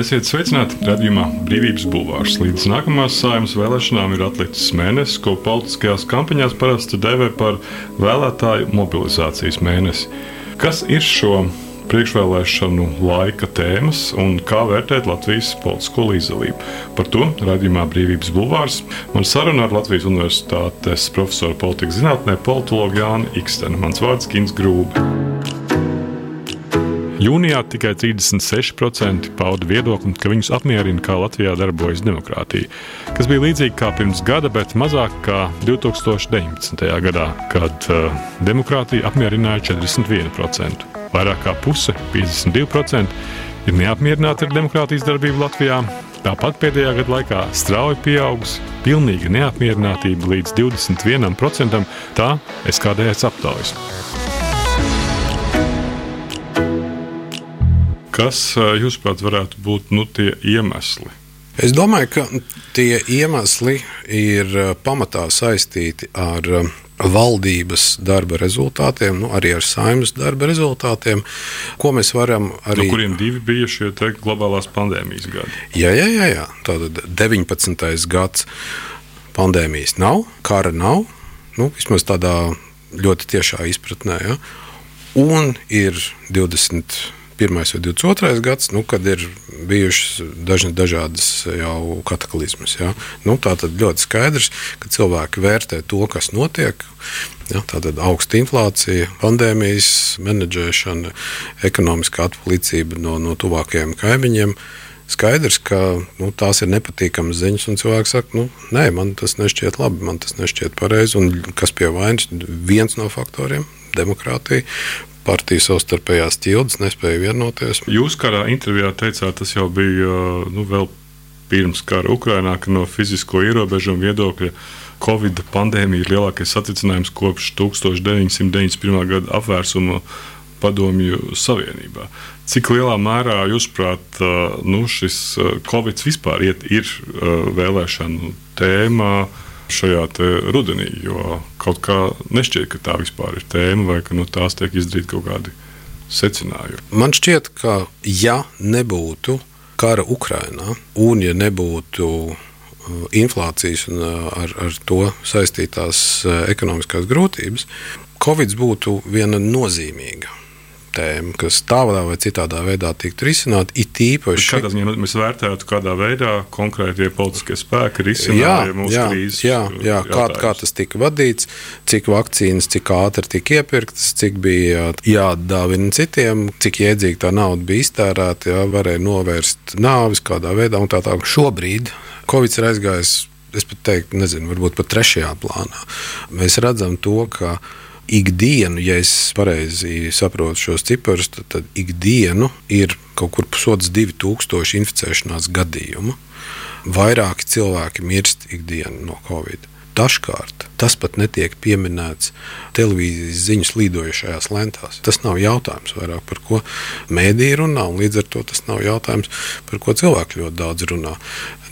Esiet sveicināti redzējumā Brīvības bulvārs. Līdz nākamās saimnes vēlēšanām ir atlicis mēnesis, ko politiskajās kampaņās parasti dēvē par vēlētāju mobilizācijas mēnesi. Kas ir šo priekšvēlēšanu laika tēmas un kā vērtēt Latvijas politisko līdzdalību? Par to redzējumā Brīvības bulvārs man saruna ar Latvijas Universitātes profesoru politikas zinātnē, politologu Jānu Ikstenu. Mans vārds Kins Grūbi. Jūnijā tikai 36% pauda viedokli, ka viņus apmierina, kā Latvijā darbojas demokrātija, kas bija līdzīgi kā pirms gada, bet mazāk kā 2019. gadā, kad uh, demokrātija apmierināja 41%. Vairāk kā puse, 52%, ir neapmierināti ar demokrātijas darbību Latvijā. Tāpat pēdējā gada laikā strauji pieaugusi pilnīga neapmierinātība līdz 21%. Tā SKDS aptaujas. Kas, jūsuprāt, varētu būt nu, tie iemesli? Es domāju, ka tie iemesli ir pamatā saistīti ar valdības darba rezultātiem, nu, arī ar saimnes darba rezultātiem, ko mēs varam arī. No kuriem divi bija šie globālās pandēmijas gadi? Jā, jā, jā, jā. tātad 19. gads pandēmijas nav, kara nav, nu, vismaz tādā ļoti tiešā izpratnē. Ja? Un ir 20 21. vai 22. gads, nu, kad ir bijušas dažna, dažādas jau kataklizmas. Ja? Nu, tā tad ļoti skaidrs, ka cilvēki vērtē to, kas notiek. Ja, Tātad augsta inflācija, pandēmijas menedžēšana, ekonomiskā atpalicība no, no tuvākajiem kaimiņiem. Skaidrs, ka nu, tās ir nepatīkamas ziņas, cilvēks saka, nu, nē, man tas nešķiet labi, man tas nešķiet pareizi. Un kas pie vainas? Viens no faktoriem - demokrātija partiju savstarpējās ķildes nespēja vienoties. Jūs kādā intervijā teicāt, tas jau bija nu, vēl pirms kara Ukrainā, ka no fizisko ierobežojumu viedokļa Covid pandēmija ir lielākais satricinājums kopš 1991. gada apvērsuma Padomju Savienībā. Cik lielā mērā, jūsuprāt, nu, šis Covid vispār iet, ir vēlēšanu tēmā? Šajā rudenī, jo kaut kā nešķiet, ka tā vispār ir tēma vai ka no nu, tās tiek izdarīti kaut kādi secinājumi. Man šķiet, ka ja nebūtu kara Ukrainā un ja nebūtu uh, inflācijas un uh, ar, ar to saistītās uh, ekonomiskās grūtības, Covid būtu viena nozīmīga tēma, kas tādā vai citādā veidā tiktu risināta. It īpaši kādā ziņā mēs vērtētu, kādā veidā konkrētie politiskie spēki risināja mūsu jā, krīzes. Jā, jā kā, kā tas tika vadīts, cik vakcīnas, cik ātri tika iepirktas, cik bija jādāvina citiem, cik jēdzīgi tā nauda bija iztērēta, jā, varēja novērst nāvis kādā veidā un tā tālāk. Šobrīd Covid ir aizgājis. Es pat teiktu, nezinu, varbūt pat trešajā plānā. Mēs redzam to, ka ikdienu, ja es pareizi saprotu šos ciparus, tad, tad ikdienu ir kaut kur pusotrs, divi tūkstoši inficēšanās gadījumu. Vairāki cilvēki mirst ikdienu no Covid. Dažkārt tas pat netiek pieminēts televīzijas ziņas līdojušajās lentās. Tas nav jautājums vairāk par ko mēdīja runā, un līdz ar to tas nav jautājums, par ko cilvēki ļoti daudz runā.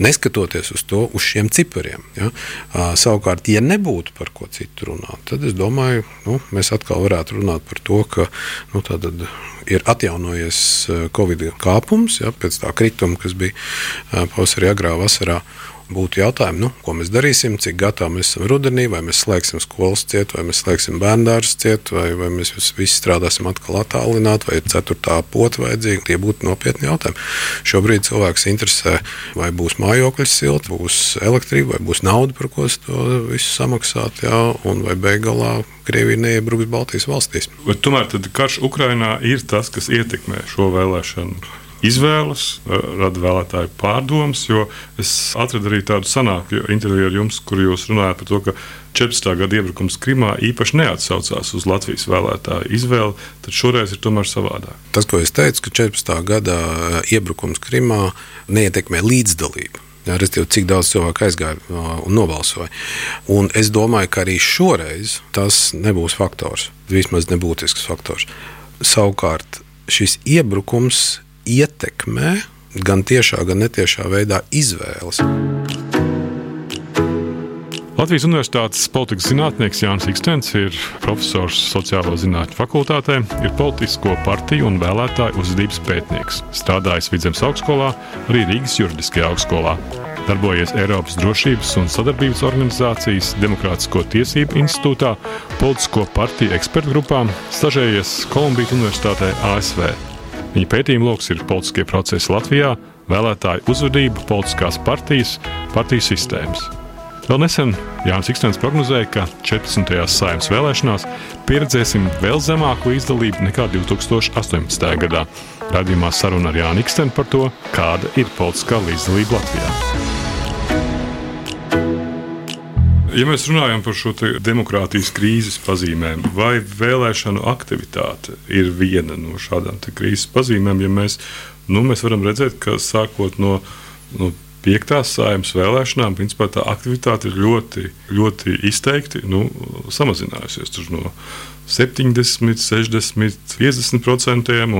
Neskatoties uz to, uz šiem cipariem. Ja? Savukārt, ja nebūtu par ko citu runāt, tad es domāju, nu, mēs atkal varētu runāt par to, ka nu, ir atjaunojies Covid kāpums ja, pēc tā krituma, kas bija pavasarī, agrā vasarā būtu jautājumi, nu, ko mēs darīsim, cik gatavi mēs esam rudenī, vai mēs slēgsim skolas ciet, vai mēs slēgsim bērndārus ciet, vai, vai mēs visi strādāsim atkal attālināti, vai ir ceturtā pota vajadzīga. Tie būtu nopietni jautājumi. Šobrīd cilvēks interesē, vai būs mājoklis silts, būs elektrība, vai būs nauda, par ko to visu samaksāt, jā, un vai beigās Krievija neiebruks Baltijas valstīs. Bet tomēr karš Ukrainā ir tas, kas ietekmē šo vēlēšanu izvēles, rada vēlētāju pārdomas. Es atradu arī tādu sanāku interviju ar jums, kur jūs runājat par to, ka 14. gada iebrukums Krimā īpaši neatsaucās uz Latvijas vēlētāju izvēli, tad šoreiz ir tomēr savādāk. Tas, ko es teicu, ka 14. gada iebrukums Krimā neietekmē līdzdalību. Respektīvi, cik daudz cilvēku aizgāja un nobalsoja. Un es domāju, ka arī šoreiz tas nebūs faktors, vismaz nebūtisks faktors. Savukārt, šis iebrukums ietekmē gan tiešā, gan netiešā veidā izvēles. Latvijas Universitātes politikas zinātnieks Jānis Ikstens ir profesors sociālo zinātņu fakultātē, ir politisko partiju un vēlētāju uzvedības pētnieks. Strādājis Vidzemes augstskolā, arī Rīgas juridiskajā augstskolā. Darbojies Eiropas drošības un sadarbības organizācijas Demokrātisko tiesību institūtā, politisko partiju ekspertu grupā, stažējies Kolumbijas Universitātē ASV. Viņa pētījuma lokus ir politiskie procesi Latvijā, vēlētāju uzvedība, politiskās partijas, partiju sistēmas. Vēl nesen Jānis Ikstens prognozēja, ka 14. saimnes vēlēšanās pieredzēsim vēl zemāku līdzdalību nekā 2018. gadā. Radījumā saruna ar Jānu Ikstenu par to, kāda ir politiskā līdzdalība Latvijā. Ja mēs runājam par šo demokrātijas krīzes pazīmēm, vai vēlēšanu aktivitāte ir viena no šādām krīzes pazīmēm, ja mēs, nu, mēs varam redzēt, ka sākot no, no piektās saimnes vēlēšanām, principā tā aktivitāte ir ļoti, ļoti izteikti nu, samazinājusies. No 70, 60, 50 procentiem.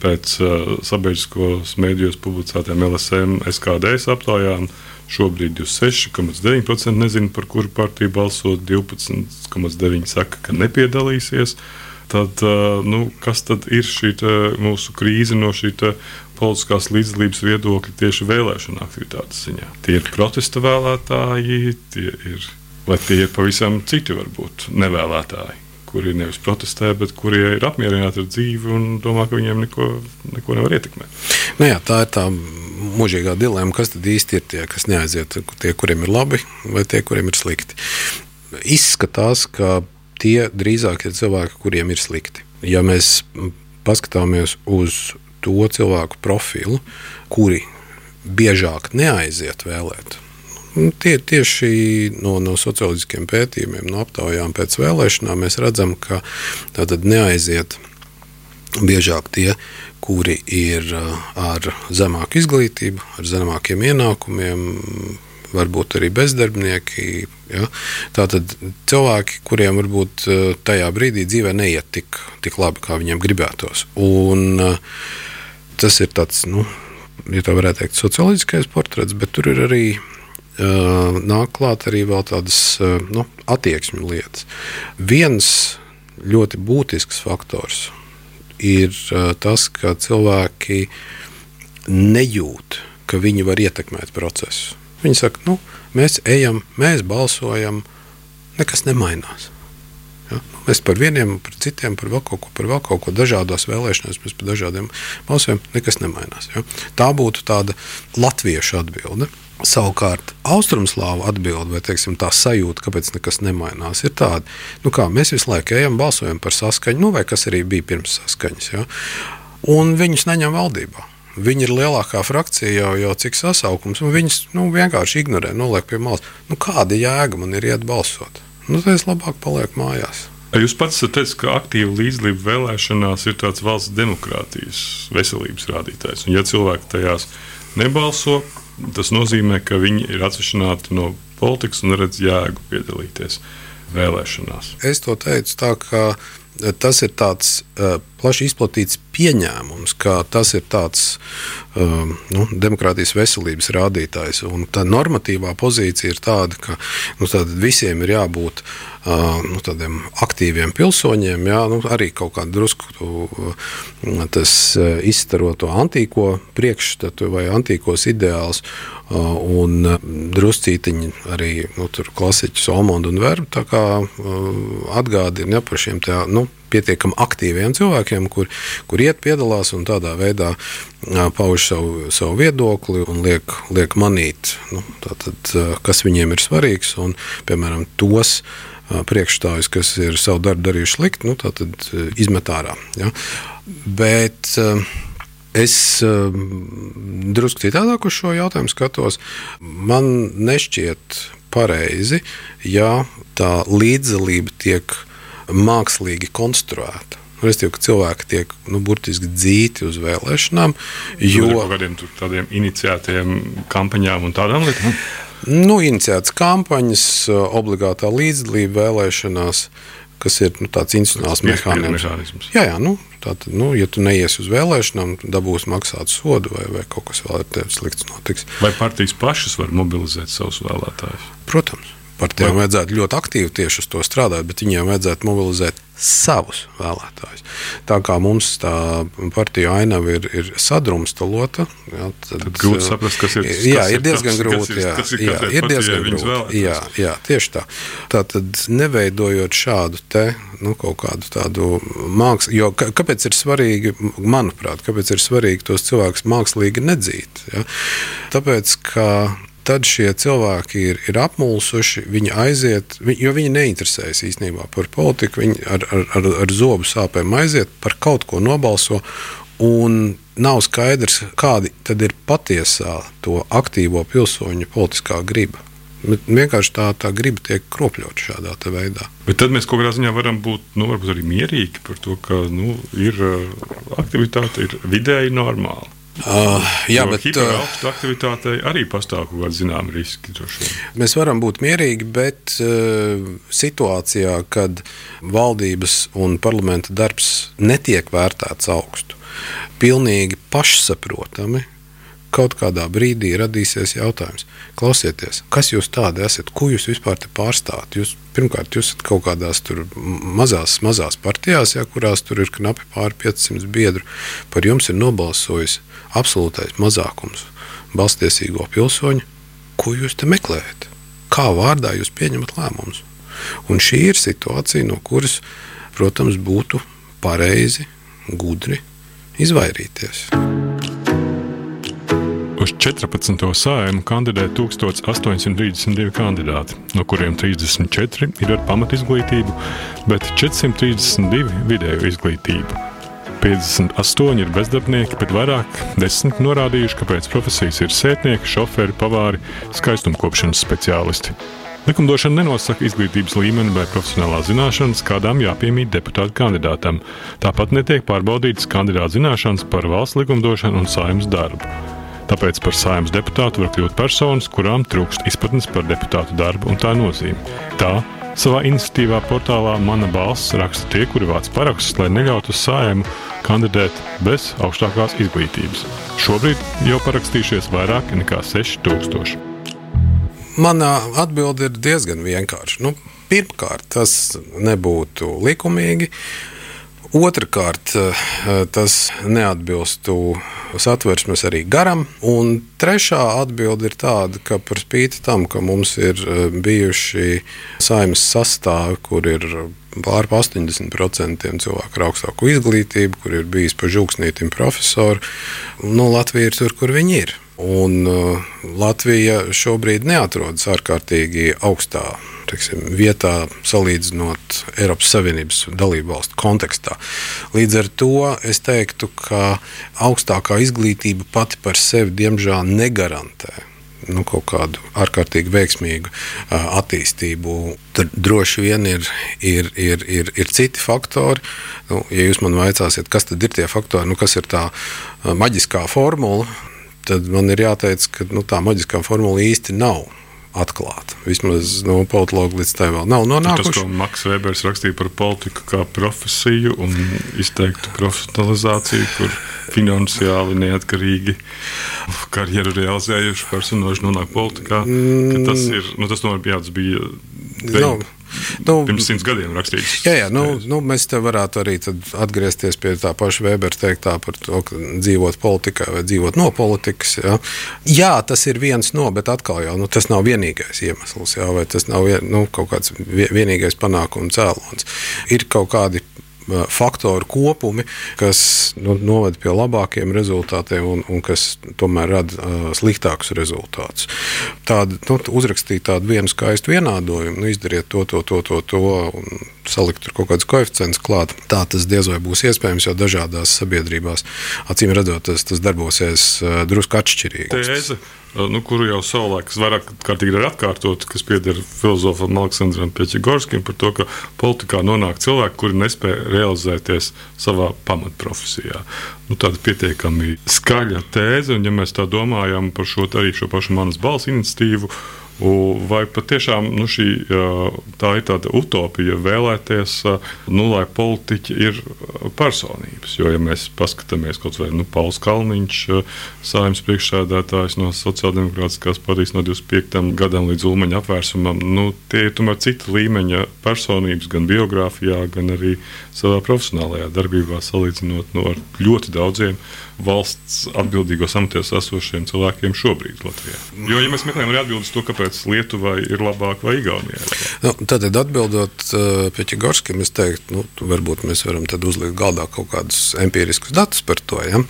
Pēc uh, sabiedriskos mēdījos publicētām LSM SKDS aptaujām šobrīd 26,9% nezina, par kuru partiju balsot, 12,9% saka, ka nepiedalīsies. Tad, uh, nu, kas tad ir šī mūsu krīze no šī politiskās līdzdalības viedokļi tieši vēlēšana aktivitātes ziņā. Tie ir protesta vēlētāji, tie ir, vai tie ir pavisam citi, varbūt nevēlētāji, kuri nevis protestē, bet kuri ir apmierināti ar dzīvi un domā, ka viņiem neko, neko nevar ietekmēt. Nu jā, tā ir tā mūžīgā dilemma, kas tad īsti ir tie, kas neaiziet, tie, kuriem ir labi, vai tie, kuriem ir slikti. Izskatās, ka tie drīzāk ir cilvēki, kuriem ir slikti. Ja mēs paskatāmies uz to cilvēku profilu, kuri biežāk neaiziet vēlēt. Un tie, tieši no, no socioloģiskiem pētījumiem, no aptaujām pēc vēlēšanām, mēs redzam, ka tātad neaiziet biežāk tie, kuri ir ar zemāku izglītību, ar zemākiem ienākumiem, varbūt arī bezdarbnieki. Ja? Tātad cilvēki, kuriem varbūt tajā brīdī dzīvē neiet tik, tik labi, kā viņiem gribētos. Un, tas ir tāds, nu, ja tā varētu teikt, socioloģiskais portrets, bet tur ir arī nāk klāt arī vēl tādas uh, nu, attieksmju lietas. Viens ļoti būtisks faktors ir uh, tas, ka cilvēki nejūt, ka viņi var ietekmēt procesu. Viņi saka, nu, mēs ejam, mēs balsojam, nekas nemainās. Ja? Mēs par vieniem, par citiem, par vēl kaut ko, par vēl kaut ko dažādās vēlēšanās, mēs par dažādiem balsojam, nekas nemainās. Ja? Tā būtu tāda latviešu atbilde. Savukārt, austrumslāvu atbilde, vai teiksim, tā sajūta, kāpēc nekas nemainās, ir tāda, nu kā mēs visu laiku ejam, balsojam par saskaņu, nu, vai kas arī bija pirms saskaņas, ja? un viņus neņem valdībā. Viņi ir lielākā frakcija jau, jau cik sasaukums, un viņus nu, vienkārši ignorē, noliek pie malas. Nu, kāda jēga man ir iet balsot? nu, tad es labāk palieku mājās. Jūs pats teicat, ka aktīva līdzdalība vēlēšanās ir tāds valsts demokrātijas veselības rādītājs. Un, ja cilvēki tajās nebalso, tas nozīmē, ka viņi ir atsevišķināti no politikas un redz jēgu piedalīties vēlēšanās. Es to teicu tā, ka tas ir tāds uh, plaši izplatīts pieņēmums, ka tas ir tāds uh, nu, demokrātijas veselības rādītājs. Un tā normatīvā pozīcija ir tāda, ka nu, visiem ir jābūt uh, nu, tādiem aktīviem pilsoņiem, jā, nu, arī kaut kādā drusku tas izstaro to antīko priekšstatu vai antīkos ideālus. Un druscītiņi arī nu, klasiķus Omondu un Verbu atgādina ja, par šiem tā, nu, pietiekami aktīviem cilvēkiem, kur, kur iet, piedalās un tādā veidā pauž savu, savu viedokli un liek, liek manīt, nu, tātad, kas viņiem ir svarīgs. Un, piemēram, tos priekšstājus, kas ir savu darbu darījuši slikti, nu, tad izmet ārā. Ja? Bet es drusku citādāk uz šo jautājumu skatos. Man nešķiet pareizi, ja tā līdzdalība tiek mākslīgi konstruēta. Respektīvi, ka cilvēki tiek nu, burtiski dzīti uz vēlēšanām. Jo ar kādiem tādiem iniciētiem kampaņām un tādām lietām? Nu, iniciētas kampaņas, obligātā līdzdalība vēlēšanās. kas ir nu, tāds institucionāls mehānisms. Jā, jā nu, tātad, nu, ja tu neies uz vēlēšanām, dabūsi maksāt sodu vai, vai kaut kas vēl ar tevi slikts notiks. Vai partijas pašas var mobilizēt savus vēlētājus? Protams. Partijām Vai- vajadzētu ļoti aktīvi tieši uz to strādāt, bet viņiem vajadzētu mobilizēt savus vēlētājus. Tā kā mums tā partija ainava ir, ir sadrumstalota, jā, tad, Tad grūti saprast, kas ir- Jā, kas ir ir diezgan tas, grūti. Jā, jā, ir diezgan grūti. Jā, jā, tieši tā. Tātad, neveidojot šādu te, nu, kaut kādu tādu mākslu, jo kāpēc ir svarīgi, manuprāt, kāpēc ir svarīgi tos cilvēkus mākslīgi nedzīt? Ja? Tāpēc, ka tad šie cilvēki ir, ir apmulsuši, viņi aiziet, vi- jo viņi neinteresējas īstenībā par politiku, viņi ar, ar, ar, ar zobu sāpēm aiziet, par kaut ko nobalso. Un nav skaidrs, kāda ir patiesā to aktīvo pilsoņu politiskā griba. Bet Vienkārši tā, tā griba tiek kropļota šādā veidā. Bet tad mēs kaut kādā ziņā varam būt nu, arī mierīgi par to, ka nu, ir uh, aktivitāte, ir vidēji normāla. Uh, jā, Jo bet uh, hiperaugstu aktivitātei arī pastāv kaut riski. droši vien. mēs varam būt mierīgi, bet uh, situācijā, kad valdības un parlamenta darbs netiek vērtēts augstu, pilnīgi pašsaprotami. Kaut kādā brīdī radīsies jautājums, klausieties, kas jūs tādi esat, ko jūs vispār te pārstāvat? Jūs, pirmkārt, jūs esat kaut kādās tur mazās, mazās partijās, ja, kurās tur ir knapi pāri 500 biedru. Par jums ir nobalsojis absolūtais mazākums balstiesīgo pilsoņu. Ko jūs te meklējat? Kā vārdā jūs pieņemat lēmumus? Un šī ir situācija, no kuras, protams, būtu pareizi, gudri izvairīties. Uz 14. sājumu kandidē 1832 kandidāti, no kuriem 34 ir ar pamatizglītību, bet 432 vidēju izglītību. 58 ir bezdarbnieki, bet vairāk desmit norādījuši, ka pēc profesijas ir sētnieki, šoferi, pavāri, skaistumkopšanas speciālisti. Likumdošana nenosaka izglītības līmeni vai profesionālās zināšanas, kādām jāpiemīt deputāta kandidātam. Tāpat netiek pārbaudītas kandidāta zināšanas par valsts likumdošanu un saimnes darbu. Tāpēc par saimnes deputātu var kļūt personas, kurām trūkst izpratnes par deputātu darbu un tā nozīmi. Tā savā iniciatīvā portālā Mana balss raksta tie, kuri vāc parakstus, lai neļautu saimu kandidēt bez augstākās izglītības. Šobrīd jau parakstījušies vairāk nekā 6000. Manā atbilde ir diezgan vienkārša. Nu, pirmkārt, tas nebūtu likumīgi. Otrakārt, eh, tas neatbilstu satversmes arī garam. Un trešā atbilde ir tāda, ka par spīti tam, ka mums ir eh, bijuši saimnes sastāvi, kur ir pār 80% cilvēku ar augstāku izglītību, kur ir bijis pa žūksnītim profesori, nu, Latvija ir tur, kur viņi ir. Un uh, Latvija šobrīd neatrodas ārkārtīgi augstā teiksim, vietā, salīdzinot Eiropas Savienības dalību valstu kontekstā. Līdz ar to es teiktu, ka augstākā izglītība pati par sevi diemžēl negarantē nu, kaut kādu ārkārtīgi veiksmīgu uh, attīstību. Tad droši vien ir, ir, ir, ir, ir citi faktori. Nu, ja jūs man vaicāsiet, kas tad ir tie faktori, nu, kas ir tā uh, maģiskā formula, tad man ir jāteic, ka nu, tā maģiskā formula īsti nav. Atklāta. Vismaz no politologa līdz tai vēl nav Tas, nonākuši. ko Maks Vēbers rakstīja par politiku kā profesiju un izteiktu profesionalizāciju, kur finansiāli neatkarīgi karjeru realizējuši personāļi nonāk politikā. Tas, ir, nu, tas, tomēr, jā, tas bija Mm. Nu, pirms simts gadiem rakstīts. Jā, jā nu, nu, mēs te varētu arī atgriezties pie tā paša Vēbera teiktā par to, ka dzīvot politikā vai dzīvot no politikas. Jā, jā tas ir viens no, bet atkal jau nu, tas nav vienīgais iemesls, jā, vai tas nav vien- nu, kaut kāds vie- vienīgais panākuma cēlonis. Ir kaut kādi faktoru kopumi, kas nu, noved pie labākiem rezultātiem un, un kas tomēr rada uh, sliktākus rezultātus. Tāda, nu, uzrakstīt tādu vienu skaistu vienādojumu, nu, izdariet to, to, to, to, to un salikt tur kaut kādus koeficientus klāt. Tā tas diez vai būs iespējams, jo dažādās sabiedrībās acīm redzot, tas, tas darbosies uh, drusku atšķirīgi. tēze, nu, kuru jau savulaik vairāk kārtīgi ir atkārtot, kas pieder filozofam Aleksandram Pēķigorskim par to, ka politikā nonāk cilvēki, kuri nespēja realizēties savā pamatprofesijā. Nu, tāda pietiekami skaļa tēze, un ja mēs tā domājam par šo, arī šo pašu manas balss iniciatīvu, Vai patiešām nu, šī, tā ir tāda utopija vēlēties, nu, lai politiķi ir personības? Jo, ja mēs paskatāmies kaut vai nu, Pauls Kalniņš, saimnes priekšsēdētājs no Sociāldemokrātiskās partijas no 25. gadam līdz Ulmaņa apvērsumam, nu, tie ir tomēr cita līmeņa personības gan biogrāfijā, gan arī savā profesionālajā darbībā, salīdzinot no nu, ļoti daudziem valsts atbildīgos amatos esošiem cilvēkiem šobrīd Latvijā. Jo, ja mēs meklējam atbildes to, kāpēc Lietuvai ir labāk vai Igaunijai, nu, tad atbildot uh, Pēķigorskim, es teiktu, nu, varbūt mēs varam uzlikt galdā kaut kādus empiriskus datus par to. Ja?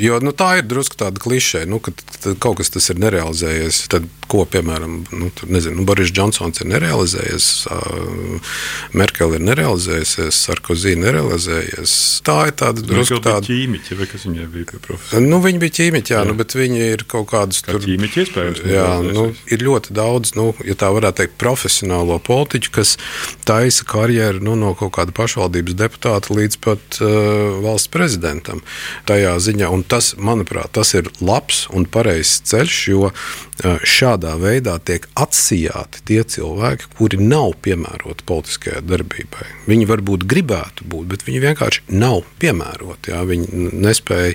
Jo nu, tā ir drusku tāda klišē, nu, ka kaut kas tas ir nerealizējies. Tad, ko, piemēram, nu, tur, nezinu, nu, Boris Džonsons ir nerealizējies, uh, Merkele ir nerealizējusies, Sarkozī nerealizējies. Tā ir tāda drusku tāda ķīmiķa, vai kas viņai bija? Nu, viņi bija ķīmiķi, jā, jā. Nu, bet viņi ir kaut kādas Kā tur ķīmiķi iespējams. Jā, nu, ir ļoti daudz, nu, ja tā varētu teikt, profesionālo politiķu, kas taisa karjeru nu, no kaut kāda pašvaldības deputāta līdz pat uh, valsts prezidentam. Tajā ziņā, un tas, manuprāt, tas ir labs un pareizs ceļš, jo uh, šādā veidā tiek atsijāti tie cilvēki, kuri nav piemēroti politiskajai darbībai. Viņi varbūt gribētu būt, bet viņi vienkārši nav piemēroti. Jā. Viņi nespēja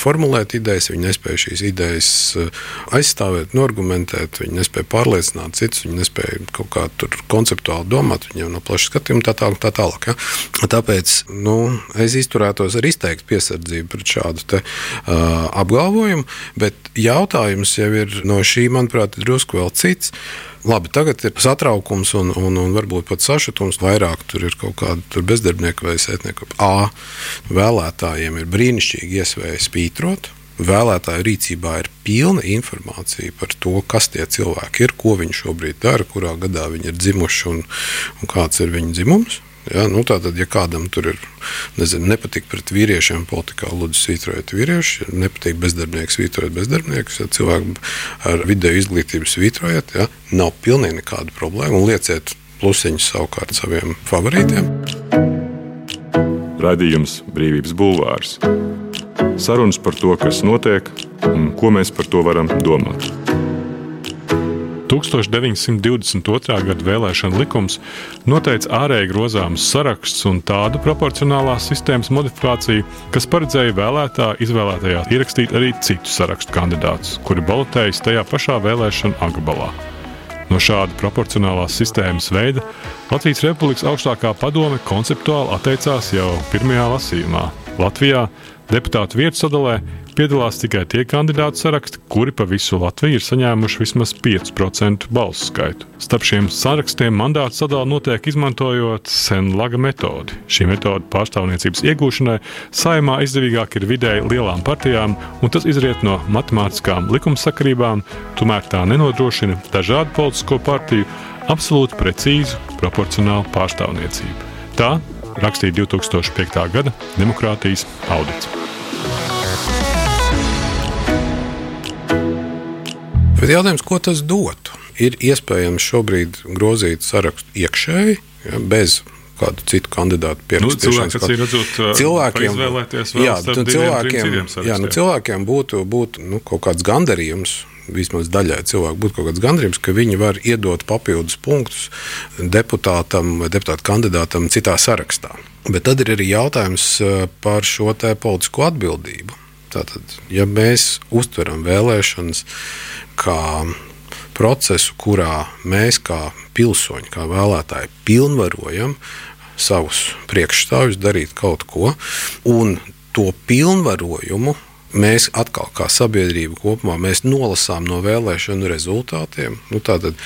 formulēt idejas, viņi nespēja šīs idejas aizstāvēt, argumentēt, viņi nespēja pārliecināt citus, viņi nespēja kaut kā tur konceptuāli domāt, viņiem nav plašs skatījums, tā, tā, tā tālāk. Ja? Tāpēc nu, es izturētos ar izteiktu piesardzību pret šādu te, uh, apgalvojumu, bet jautājums jau ir no šī, manuprāt, drusku vēl cits. Labi, tagad ir satraukums un, un, un varbūt pat sašutums. Vairāk tur ir kaut kāda bezdarbnieka vai sētnieka. A, vēlētājiem ir brīnišķīgi iespēja spītrot. Vēlētāju rīcībā ir pilna informācija par to, kas tie cilvēki ir, ko viņi šobrīd dara, kurā gadā viņi ir dzimuši un, un kāds ir viņu dzimums. Ja, nu, tātad, ja kādam tur ir nezinu, nepatīk pret vīriešiem, politikā lūdzu svītrojot vīriešu, ja nepatīk bezdarbnieks, svītrojot bezdarbniekus, ja cilvēku ar vidēju izglītību svītrojot, ja, nav pilnīgi nekāda problēma un lieciet plusiņus savukārt saviem favorītiem. Radījums Brīvības Bulvārs. Sarunas par to, kas notiek un ko mēs par to varam domāt. 1922. gada vēlēšana likums noteica ārēji grozāmus sarakstus un tādu proporcionālās sistēmas modifikāciju, kas paredzēja vēlētāju izvēlētajā ierakstīt arī citus sarakstu kandidātus, kuri balotējas tajā pašā vēlēšana apgabalā. No šāda proporcionālās sistēmas veida Latvijas Republikas augstākā padome konceptuāli atteicās jau pirmajā lasījumā. Latvijā deputātu vietu sadalē piedalās tikai tie kandidātu saraksti, kuri pa visu Latviju ir saņēmuši vismaz 5% balsu skaitu. Starp šiem sarakstiem mandātu sadalījuma notiek izmantojot senlaga metodi. Šī metode pārstāvniecības iegūšanai saimā izdevīgāk ir vidēji lielām partijām, un tas izriet no matemātiskām likumsakarībām, tomēr tā nenodrošina dažādu politisko partiju absolūti precīzu proporcionālu pārstāvniecību. Tā rakstīja 2005. gada demokrātijas audits. Bet jautājums, ko tas dotu? Ir iespējams šobrīd grozīt sarakstu iekšēji, ja, bez kādu citu kandidātu pierakstīšanas. Nu, redzot, cilvēkiem, jā, nu, cilvēkiem, jā, nu, cilvēkiem būtu, būtu nu, kaut kāds gandarījums. Vismaz daļai cilvēku būtu kaut kāds gandrījums, ka viņi var iedot papildus punktus deputātam vai deputātu kandidātam citā sarakstā. Bet tad ir arī jautājums eh, par šo politisko atbildību. Tātad, ja mēs uztveram vēlēšanas kā procesu, kurā mēs kā pilsoņi, kā vēlētāji, pilnvarojam savus priekšstāvjus darīt kaut ko, un to pilnvarojumu mēs atkal, kā sabiedrība kopumā, nolasām no vēlēšanu rezultātiem. Nu, tātad,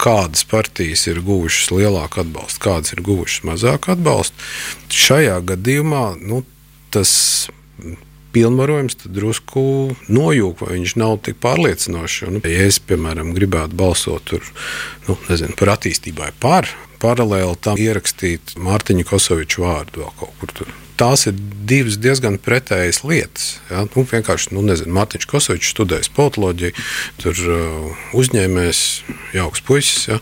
kādas partijas ir guvušas lielāku atbalstu, kādas ir guvušas mazāku atbalstu. Šajā gadījumā nu, tas pilnvarojums, drusku nojūg, vai viņš nav tik pārliecinošs. Nu, ja es, piemēram, gribētu balsot tur, nu, nezinu, par attīstībai par, paralēli tam ierakstīt Mārtiņu Kosoviču vārdu vēl kaut kur tur. Tās ir divas diezgan pretējas lietas. Ja? Nu, vienkārši, nu, nezinu, Mārtiņš Kosovičs studējis politoloģiju, tur uh, uzņēmējs, jauks puisis. Ja?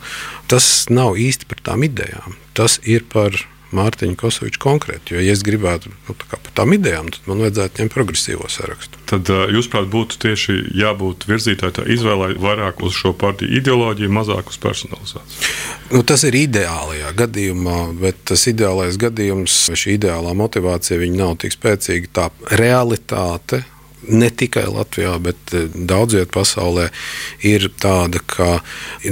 Tas nav īsti par tām idejām. Tas ir par Mārtiņu Kosoviču konkrēti. Jo, ja es gribētu nu, tā par tām idejām, tad man vajadzētu ņemt progresīvo sarakstu. Tad, jūsuprāt, būtu tieši jābūt virzītājai izvēlē vairāk uz šo partiju ideoloģiju, mazāk uz personalizāciju? Nu, tas ir ideālajā gadījumā, bet tas ideālais gadījums, šī ideālā motivācija nav tik spēcīga. Tā realitāte ne tikai Latvijā, bet daudz vietā pasaulē ir tāda, ka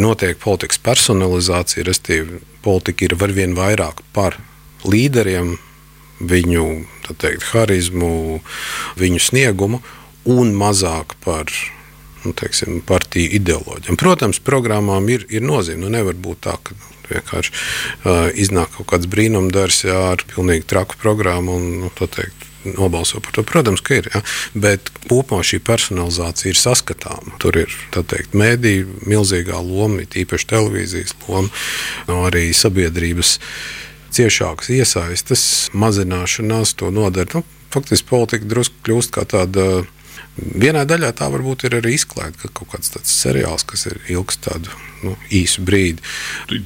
notiek politikas personalizācija, respektīvi, politika ir arvien vairāk par līderiem, viņu teikt, harizmu, viņu sniegumu, un mazāk par nu, teiksim, partiju ideoloģiem. Protams, programmām ir, ir nozīme. Nu, nevar būt tā, ka vienkārši uh, iznāk kaut kāds brīnumdarbs ar pilnīgi traku programmu un nu, teikt, nobalso par to. Protams, ka ir. Ja? Bet kopumā šī personalizācija ir saskatāma. Tur ir teikt, mēdīja milzīgā loma, īpaši televīzijas loma, no arī sabiedrības ciešākas iesaistes, mazināšanās to nodara. Nu, faktiski politika drusku kļūst kā tāda Vienā daļā tā varbūt ir arī izklaide, ka kaut kāds tāds seriāls, kas ir ilgs tādu nu, īsu brīdi.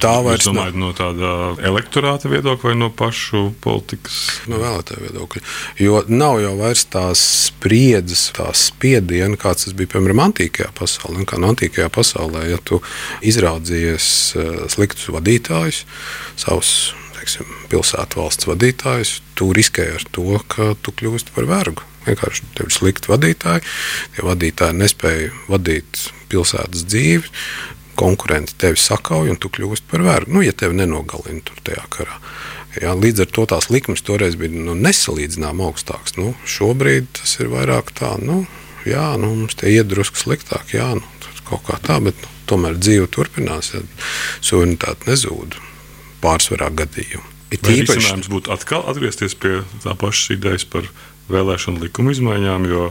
Tā vairs nav no tāda elektorāta viedokļa vai no pašu politikas? No vēlētāja viedokļa. Jo nav jau vairs tās spriedzes, tās spiediena, kāds tas bija piemēram antīkajā pasaulē. Kā no antīkajā pasaulē, ja tu izraudzījies eh, sliktus vadītājus, savus teiksim, pilsētu valsts vadītājus, tu riskē ar to, ka tu kļūsi par vergu. Vienkārši tev ir slikti vadītāji. Tie vadītāji nespēja vadīt pilsētas dzīvi. Konkurenti tevi sakauj, un tu kļūsi par vergu. Nu, ja tevi nenogalina tur tajā karā. Jā, līdz ar to tās likmes toreiz bija nu, nesalīdzināmāk augstākas. Nu, šobrīd tas ir vairāk tā, nu, jā, nu, mums te iet drusku sliktāk, jā, nu, kaut kā tā, bet nu, tomēr dzīve turpinās, ja suverenitāte nezūd pārsvarā gadījumu. Ir tīpaši būtu atkal atgriezties pie tā pašas idejas par vēlēšanu likuma izmaiņām, jo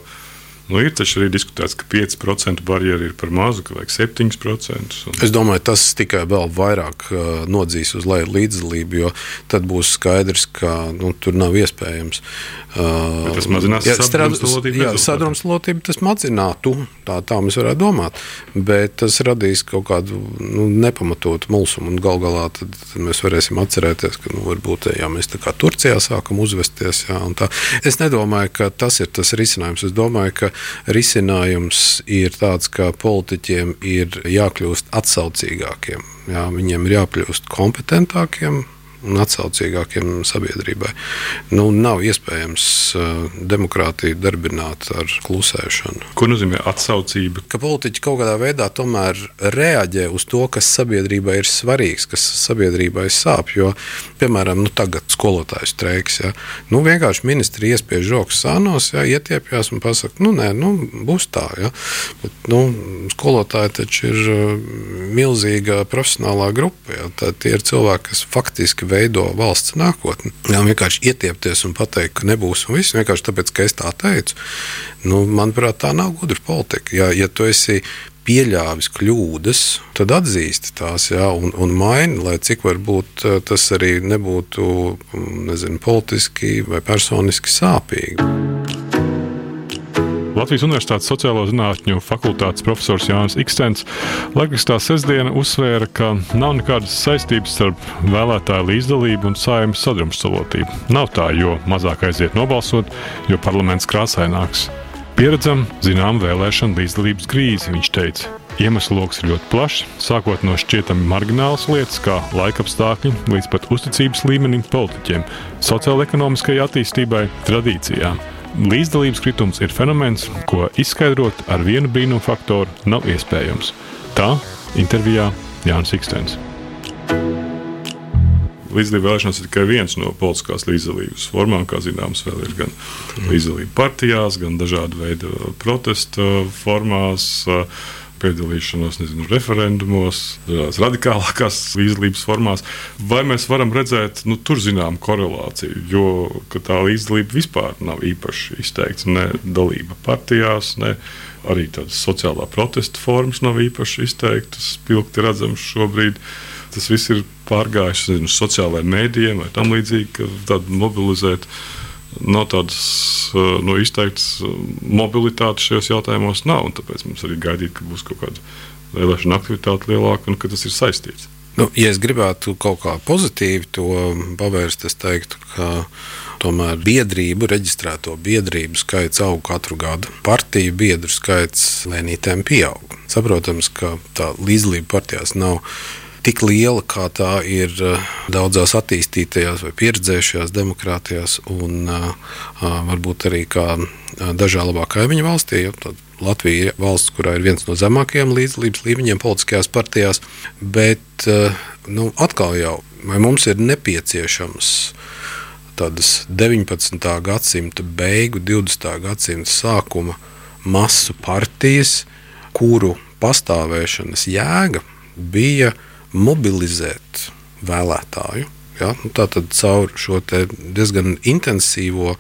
nu, ir taču arī diskutēts, ka 5% barjeri ir par mazu, ka vajag 7%. Un... Es domāju, tas tikai vēl vairāk uh, nodzīs uz leju līdzdalību, jo tad būs skaidrs, ka nu, tur nav iespējams. Uh, Bet tas mazinās ja, sadrumstalotību. Sadrumstalotību tas mazinātu, tā, tā mēs varētu domāt, bet tas radīs kaut kādu nu, nepamatotu mulsumu un gal galā tad, tad mēs varēsim atcerēties, ka nu, varbūt jā, mēs tā kā Turcijā sākam uzvesties. Jā, es nedomāju, ka tas ir tas risinājums. Es domāju, ka risinājums ir tāds, ka politiķiem ir jākļūst atsaucīgākiem. Jā, viņiem ir jākļūst kompetentākiem, un atsaucīgākiem sabiedrībai. Nu, nav iespējams uh, demokrātiju darbināt ar klusēšanu. Ko nozīmē atsaucība? Ka politiķi kaut kādā veidā tomēr reaģē uz to, kas sabiedrībai ir svarīgs, kas sabiedrībai sāp. Jo, piemēram, nu, tagad skolotāju streiks. Ja, nu, vienkārši ministri iespiež žoks sānos, ja, ietiepjas un pasakā, nu, nē, nu, būs tā. Ja. Bet, nu, skolotāji taču ir uh, milzīga profesionālā grupa. Ja. Tā, tie ir cilvēki, kas faktiski veido valsts nākotni. Jā, vienkārši ietiepties un pateikt, ka nebūs un viss vienkārši tāpēc, ka es tā teicu. Nu, manuprāt, tā nav gudra politika. Ja, ja tu esi pieļāvis kļūdas, tad atzīsti tās jā, un, un maini, lai cik varbūt eh, tas arī nebūtu nezinu, politiski vai personiski sāpīgi. Latvijas Universitātes sociālo zinātņu fakultātes profesors Jānis Ikstens laikrakstā sestdiena uzsvēra, ka nav nekādas saistības starp vēlētāju līdzdalību un saimnes sadrumstalotību. Nav tā, jo mazāk aiziet nobalsot, jo parlaments krāsaināks. Pieredzam, zinām, vēlēšana līdzdalības krīzi, viņš teica. Iemeslu lokus ir ļoti plašs, sākot no šķietami marginālas lietas, kā laikapstākļi, līdz pat uzticības līmenim politiķiem, sociālajai attīstībai, tradīcijām. Līdzdalības kritums ir fenomens, ko izskaidrot ar vienu brīnumu faktoru nav iespējams. Tā intervijā Jānis Ikstens. Līdzdalība vēlēšanās ir tikai viens no politiskās līdzdalības formām. Kā zināms, vēl ir gan līdzdalība partijās, gan dažādu veidu protesta formās. Uh, piedalīšanos nezinu, referendumos, dažādās radikālākās līdzdalības formās. Vai mēs varam redzēt nu, tur zināmu korelāciju, jo tā līdzdalība vispār nav īpaši izteikta. Ne dalība partijās, ne arī tādas sociālā protesta formas nav īpaši izteiktas, spilgti redzamas šobrīd. Tas viss ir pārgājis uz sociālajiem mēdījiem vai tam līdzīgi, ka tādu mobilizēt nav tādas no izteiktas uh, mobilitātes šajos jautājumos, nav. Tāpēc mums arī gaidīt, ka būs kaut kāda vēlēšana aktivitāte lielāka un ka tas ir saistīts. Nu, ja es gribētu kaut kā pozitīvi to pavērst, es teiktu, ka tomēr biedrību, reģistrēto biedrību skaits aug katru gadu. Partiju biedru skaits lēnītēm pieaug. Saprotams, ka tā līdzdalība partijās nav tik liela, kā tā ir eh, daudzās attīstītajās vai pieredzējušajās demokrātijās, un uh, varbūt arī kā dažā labā kaimiņu valstī. Ja, Latvija ir valsts, kurā ir viens no zemākajiem līdzdalības līmeņiem politiskajās partijās, bet nu, atkal jau mums ir nepieciešams tādas 19. gadsimta beigu, 20. gadsimta sākuma masu partijas, kuru pastāvēšanas jēga bija mobilizēt vēlētāju. Ja? Nu, Tātad caur šo diezgan intensīvo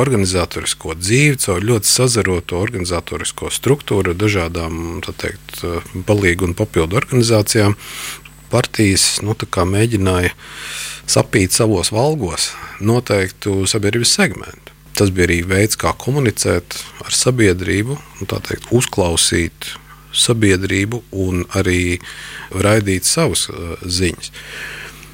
organizatorisko dzīvi, caur ļoti sazaroto organizatorisko struktūru, dažādām teikt, palīgu un papildu organizācijām, partijas nu, mēģināja sapīt savos valgos noteiktu sabiedrības segmentu. Tas bija arī veids, kā komunicēt ar sabiedrību, nu, teikt, uzklausīt sabiedrību un arī raidīt savas uh, ziņas.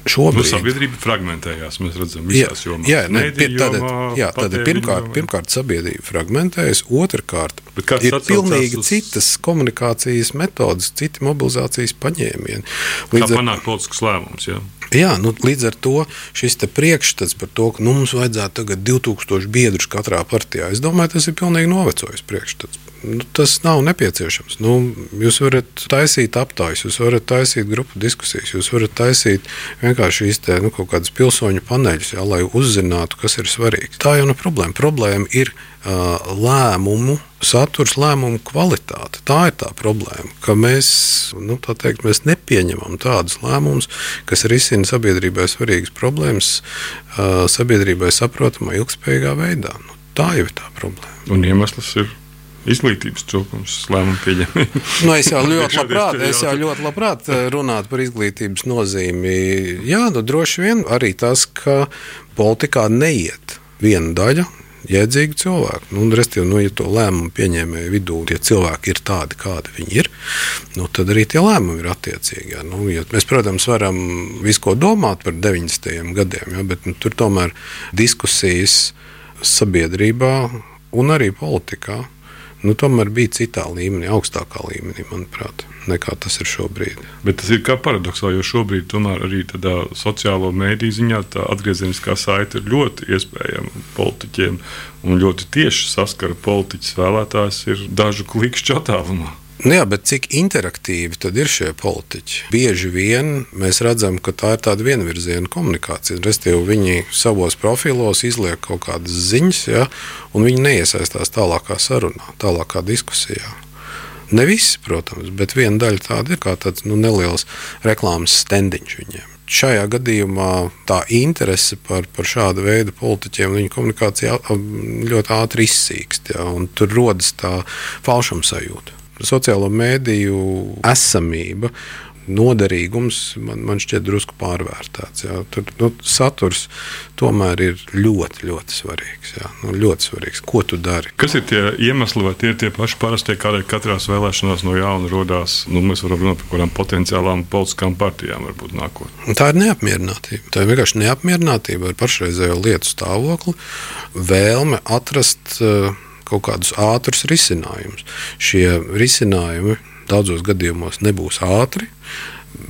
Šobrīd nu, sabiedrība fragmentējās. Mēs redzam, visās jomās. Jā, ne, pie, tātad, jā, tātad pirmkārt, pirmkārt, sabiedrība fragmentējas, otrkārt, ir pilnīgi uz... citas komunikācijas metodas, citi mobilizācijas paņēmieni. Līdz Kā ar... panākt politiskus lēmumus. Jā. Nu, līdz ar to šis priekšstats par to, ka nu, mums vajadzētu tagad 2000 biedrus katrā partijā, es domāju, tas ir pilnīgi novecojis priekšstats nu, tas nav nepieciešams. Nu, jūs varat taisīt aptaujas, jūs varat taisīt grupu diskusijas, jūs varat taisīt vienkārši šīs te, nu, kaut kādas pilsoņu paneļus, jā, lai uzzinātu, kas ir svarīgs. Tā jau nav no problēma. Problēma ir uh, lēmumu saturs, lēmumu kvalitāte. Tā ir tā problēma, ka mēs, nu, teikt, mēs nepieņemam tādus lēmumus, kas risina sabiedrībai svarīgas problēmas, sabiedrībai saprotamā, ilgspējīgā veidā. Nu, tā jau ir tā problēma. Un iemesls ir izglītības trūkums lēmumu pieņemšanā. nu, es jau ļoti labprāt, es jau ļoti labprāt runātu par izglītības nozīmi. Jā, nu, droši vien arī tas, ka politikā neiet viena daļa. Jēdzīgi cilvēki. Nu, Restīvi, nu, ja to lēmumu pieņēmēju vidū, tie cilvēki ir tādi, kādi viņi ir, nu, tad arī tie lēmumi ir attiecīgi. Ja. Nu, ja mēs, protams, varam visu ko domāt par 90. gadiem, ja, bet nu, tur tomēr diskusijas sabiedrībā un arī politikā nu, tomēr bija citā līmenī, augstākā līmenī, manuprāt, nekā tas ir šobrīd. Bet tas ir kā paradoxāli, jo šobrīd tomēr arī tādā sociālo mēdīju ziņā tā atgriezeniskā saite ir ļoti iespējama politiķiem un ļoti tieši saskara politiķis vēlētājs ir dažu klikšķu attālumā. Nu jā, bet cik interaktīvi tad ir šie politiķi? Bieži vien mēs redzam, ka tā ir tāda vienvirziena komunikācija. Restīvi, viņi savos profilos izliek kaut kādas ziņas, ja, un viņi neiesaistās tālākā sarunā, tālākā diskusijā. Ne visi, protams, bet viena daļa tāda ir kā tāds nu, neliels reklāmas stendiņš viņiem. Šajā gadījumā tā interese par, par šādu veidu politiķiem un viņu komunikāciju ļoti ātri izsīkst, ja, un tur rodas tā falšuma sajūta sociālo mēdīju esamība noderīgums man, man šķiet drusku pārvērtēts. Jā. Tur nu, saturs tomēr ir ļoti, ļoti svarīgs. Jā. Nu, ļoti svarīgs. Ko tu dari? Kas ir tie iemesli, vai tie ir tie paši parastie, kādēļ katrās vēlēšanās no jauna radās? Nu, mēs varam runāt par kādām potenciālām politiskām partijām, varbūt nākotnē. Tā ir neapmierinātība. Tā ir vienkārši neapmierinātība ar pašreizējo lietu stāvokli, vēlme atrast. Uh, kaut kādus ātrus risinājumus. Šie risinājumi daudzos gadījumos nebūs ātri.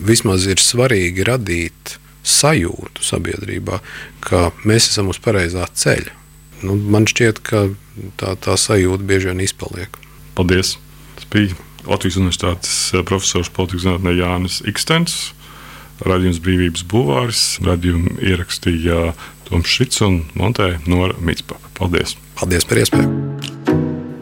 Vismaz ir svarīgi radīt sajūtu sabiedrībā, ka mēs esam uz pareizā ceļa. Nu, man šķiet, ka tā, tā sajūta bieži vien izpaliek. Paldies! Tas bija Latvijas Universitātes profesors politikas zinātnē Jānis Ikstens. Radījums Brīvības Bulvāris. Radījumu ierakstīja Toms Šits un montēja Nora Mitspapa. Paldies! Paldies par iespēju!